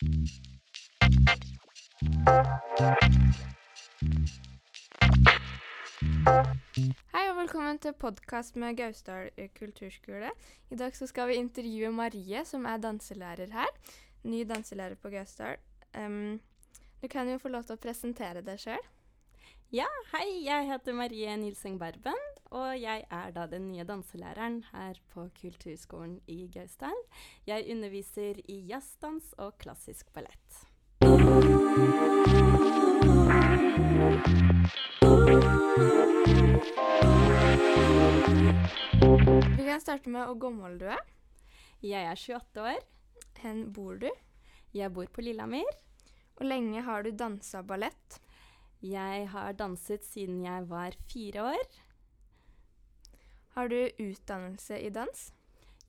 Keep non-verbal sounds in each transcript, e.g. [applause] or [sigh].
Hei og velkommen til podkast med Gausdal kulturskole. I dag skal vi intervjue Marie, som er danselærer her. Ny danselærer på Gausdal. Um, du kan jo få lov til å presentere deg sjøl. Ja, hei. Jeg heter Marie Nilseng Berben, og jeg er da den nye danselæreren her på Kulturskolen i Gausdal. Jeg underviser i jazzdans og klassisk ballett. Vi kan starte med hvor gammel du er. Jeg er 28 år. Hvor bor du? Jeg bor på Lillehammer. Hvor lenge har du dansa ballett? Jeg har danset siden jeg var fire år. Har du utdannelse i dans?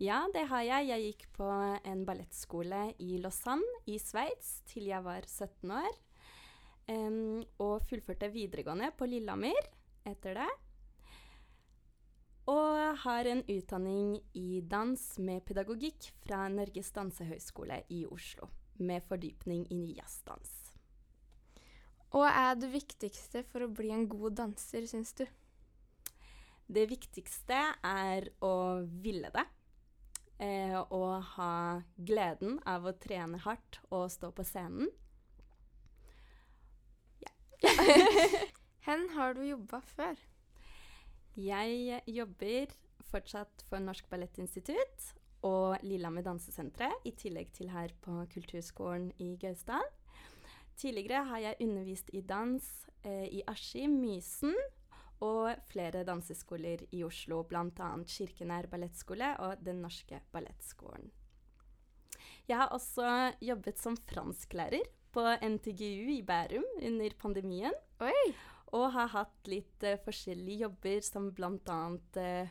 Ja, det har jeg. Jeg gikk på en ballettskole i Lausanne i Sveits til jeg var 17 år. Um, og fullførte videregående på Lillehammer etter det. Og har en utdanning i dans med pedagogikk fra Norges dansehøgskole i Oslo. Med fordypning i jazzdans. Hva er det viktigste for å bli en god danser, syns du? Det viktigste er å ville det. Eh, og ha gleden av å trene hardt og stå på scenen. Hvor [laughs] har du jobba før? Jeg jobber fortsatt for Norsk Ballettinstitutt og Lillehammer Dansesenteret, i tillegg til her på Kulturskolen i Gausdal. Tidligere har jeg undervist i dans eh, i Askim, Mysen og flere danseskoler i Oslo, bl.a. Kirkenær ballettskole og Den norske ballettskolen. Jeg har også jobbet som fransklærer på NTGU i Bærum under pandemien. Oi! Og har hatt litt uh, forskjellige jobber, som bl.a. Uh,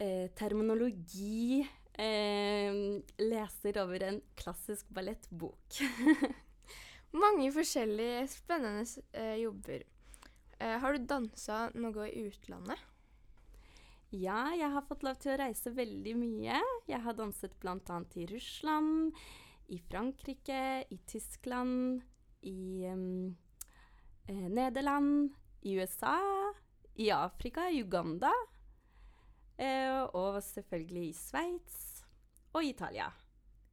uh, terminologi. Uh, leser over en klassisk ballettbok. [laughs] Mange forskjellige spennende uh, jobber. Uh, har du dansa noe i utlandet? Ja, jeg har fått lov til å reise veldig mye. Jeg har danset bl.a. i Russland, i Frankrike, i Tyskland, i um, eh, Nederland, i USA, i Afrika, i Uganda. Eh, og selvfølgelig i Sveits og Italia.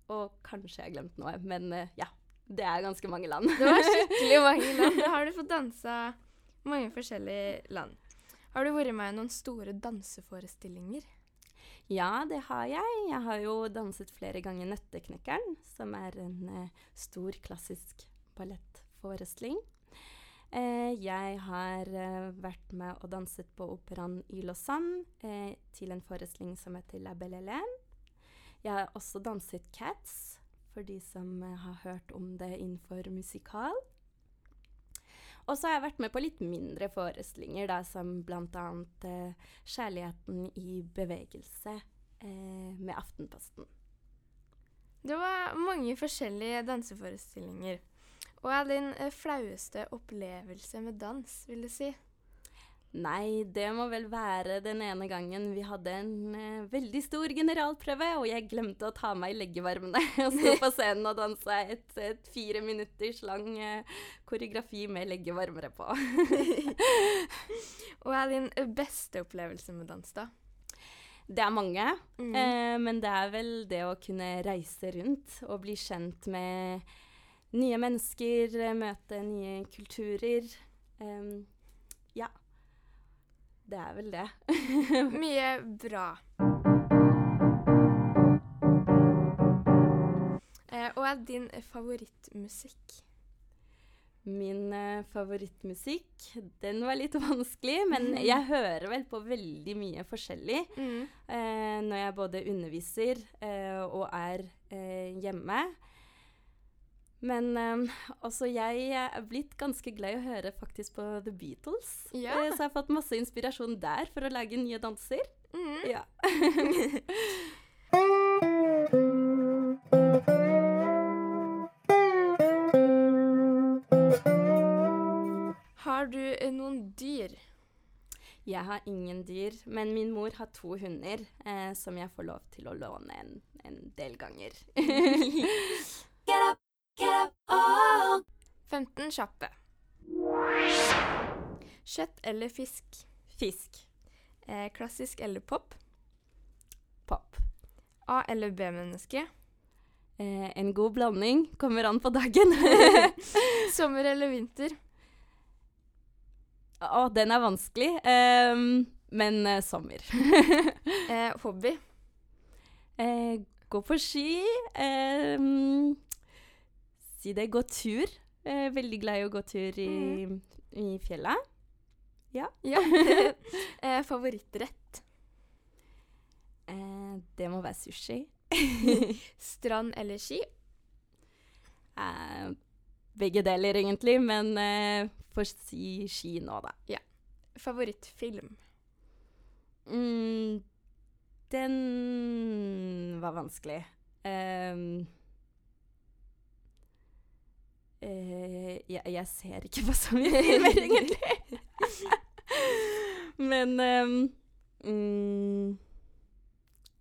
Og kanskje jeg har glemt noe, men eh, ja. Det er ganske mange land. Det var skikkelig mange land. [laughs] Da har du fått dansa mange forskjellige land. Har du vært med i noen store danseforestillinger? Ja, det har jeg. Jeg har jo danset flere ganger 'Nøtteknekkeren', som er en eh, stor klassisk ballettforestilling. Eh, jeg har eh, vært med og danset på operaen i Lausanne eh, til en forestilling som heter La Belle Hélène. Jeg har også danset Cats, for de som eh, har hørt om det innenfor musikal. Og så har jeg vært med på litt mindre forestillinger, da, som bl.a. Eh, 'Kjærligheten i bevegelse' eh, med Aftenposten. Det var mange forskjellige danseforestillinger. Hva er din flaueste opplevelse med dans, vil du si? Nei, det må vel være den ene gangen vi hadde en eh, veldig stor generalprøve, og jeg glemte å ta meg i leggevarmene [laughs] og sto på scenen og dansa et, et fire minutters lang eh, koreografi med leggevarmere på. [laughs] Hva er din eh, beste opplevelse med dans, da? Det er mange, Mm. eh, men det er vel det å kunne reise rundt og bli kjent med nye mennesker, møte nye kulturer. Ja. Det er vel det. [laughs] [laughs] Mye bra. Eh, hva er din favorittmusikk? Min eh, favorittmusikk, den var litt vanskelig, men [laughs] jeg hører vel på veldig mye forskjellig Mm. eh, når jeg både underviser eh, og er eh, hjemme. Men um, også jeg er blitt ganske glad i å høre faktisk på The Beatles. Ja. Eh, så jeg har fått masse inspirasjon der for å lage nye danser. Mm. Ja. [laughs] Har du eh, noen dyr? Jeg har ingen dyr, men min mor har to hunder eh, som jeg får lov til å låne en, en del ganger. [laughs] [laughs] Get up, 15 kjappe. Kjøtt eller fisk? Fisk. Eh, klassisk eller pop? Pop. A- eller B-menneske? Eh, en god blanding. Kommer an på dagen. [laughs] Sommer eller vinter? Å, den er vanskelig. Um, men eh, sommer. [laughs] Eh, hobby? eh, gå på ski. ehm, si det, gå tur. Eh, veldig glad i å gå tur i, i fjellet. Ja. [laughs] eh, favorittrett? Eh, det må være sushi. [laughs] [laughs] Strand eller ski? Eh, begge deler, egentlig, men eh, får si ski nå, da. Favorittfilm? Mm, den var vanskelig. Ehm, eh, jeg, jeg ser ikke på så mye filmer, egentlig. Men um, mm,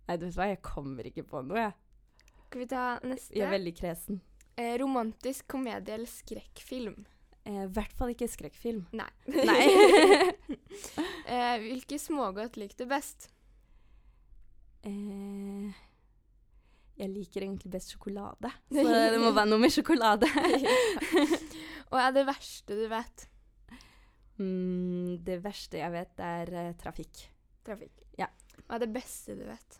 Nei, du vet hva, jeg kommer ikke på noe, jeg. Skal vi ta neste? Jeg er veldig kresen. eh, romantisk komedie eller skrekkfilm? Eh, I hvert fall ikke skrekkfilm. Nei. [laughs] Nei. [laughs] eh, hvilke smågodt liker du best? Eh, jeg liker egentlig best sjokolade, [laughs] så det må være noe med sjokolade. [laughs] Og er det verste du vet? Mm, det verste jeg vet, er uh, trafikk. Trafikk. Ja. Hva er det beste du vet?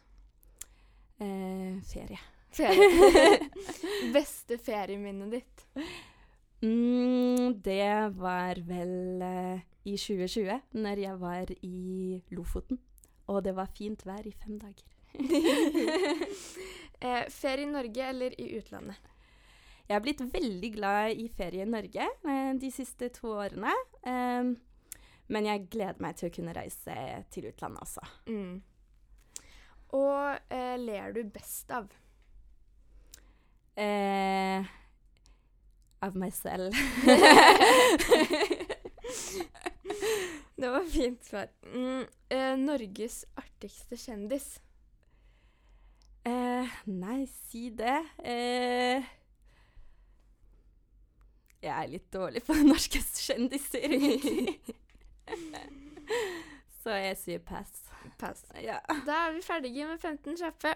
Eh, ferie. Ferie. [laughs] Beste ferieminnet ditt? Mm, det var vel uh, i 2020, når jeg var i Lofoten. Og det var fint vær i fem dager. [laughs] Eh, ferie i Norge eller i utlandet? Jeg har blitt veldig glad i ferie i Norge eh, de siste to årene. Eh, men jeg gleder meg til å kunne reise til utlandet også. Mm. Og eh, ler du best av? Eh, av meg selv. [laughs] Det var fint svar. Mm. Eh, Norges artigste kjendis? Eh, nei, si det. Eh, jeg er litt dårlig på [laughs] norske kjendiser. [laughs] Så jeg sier pass. Pass. Ja. Da er vi ferdige med 15 kjappe.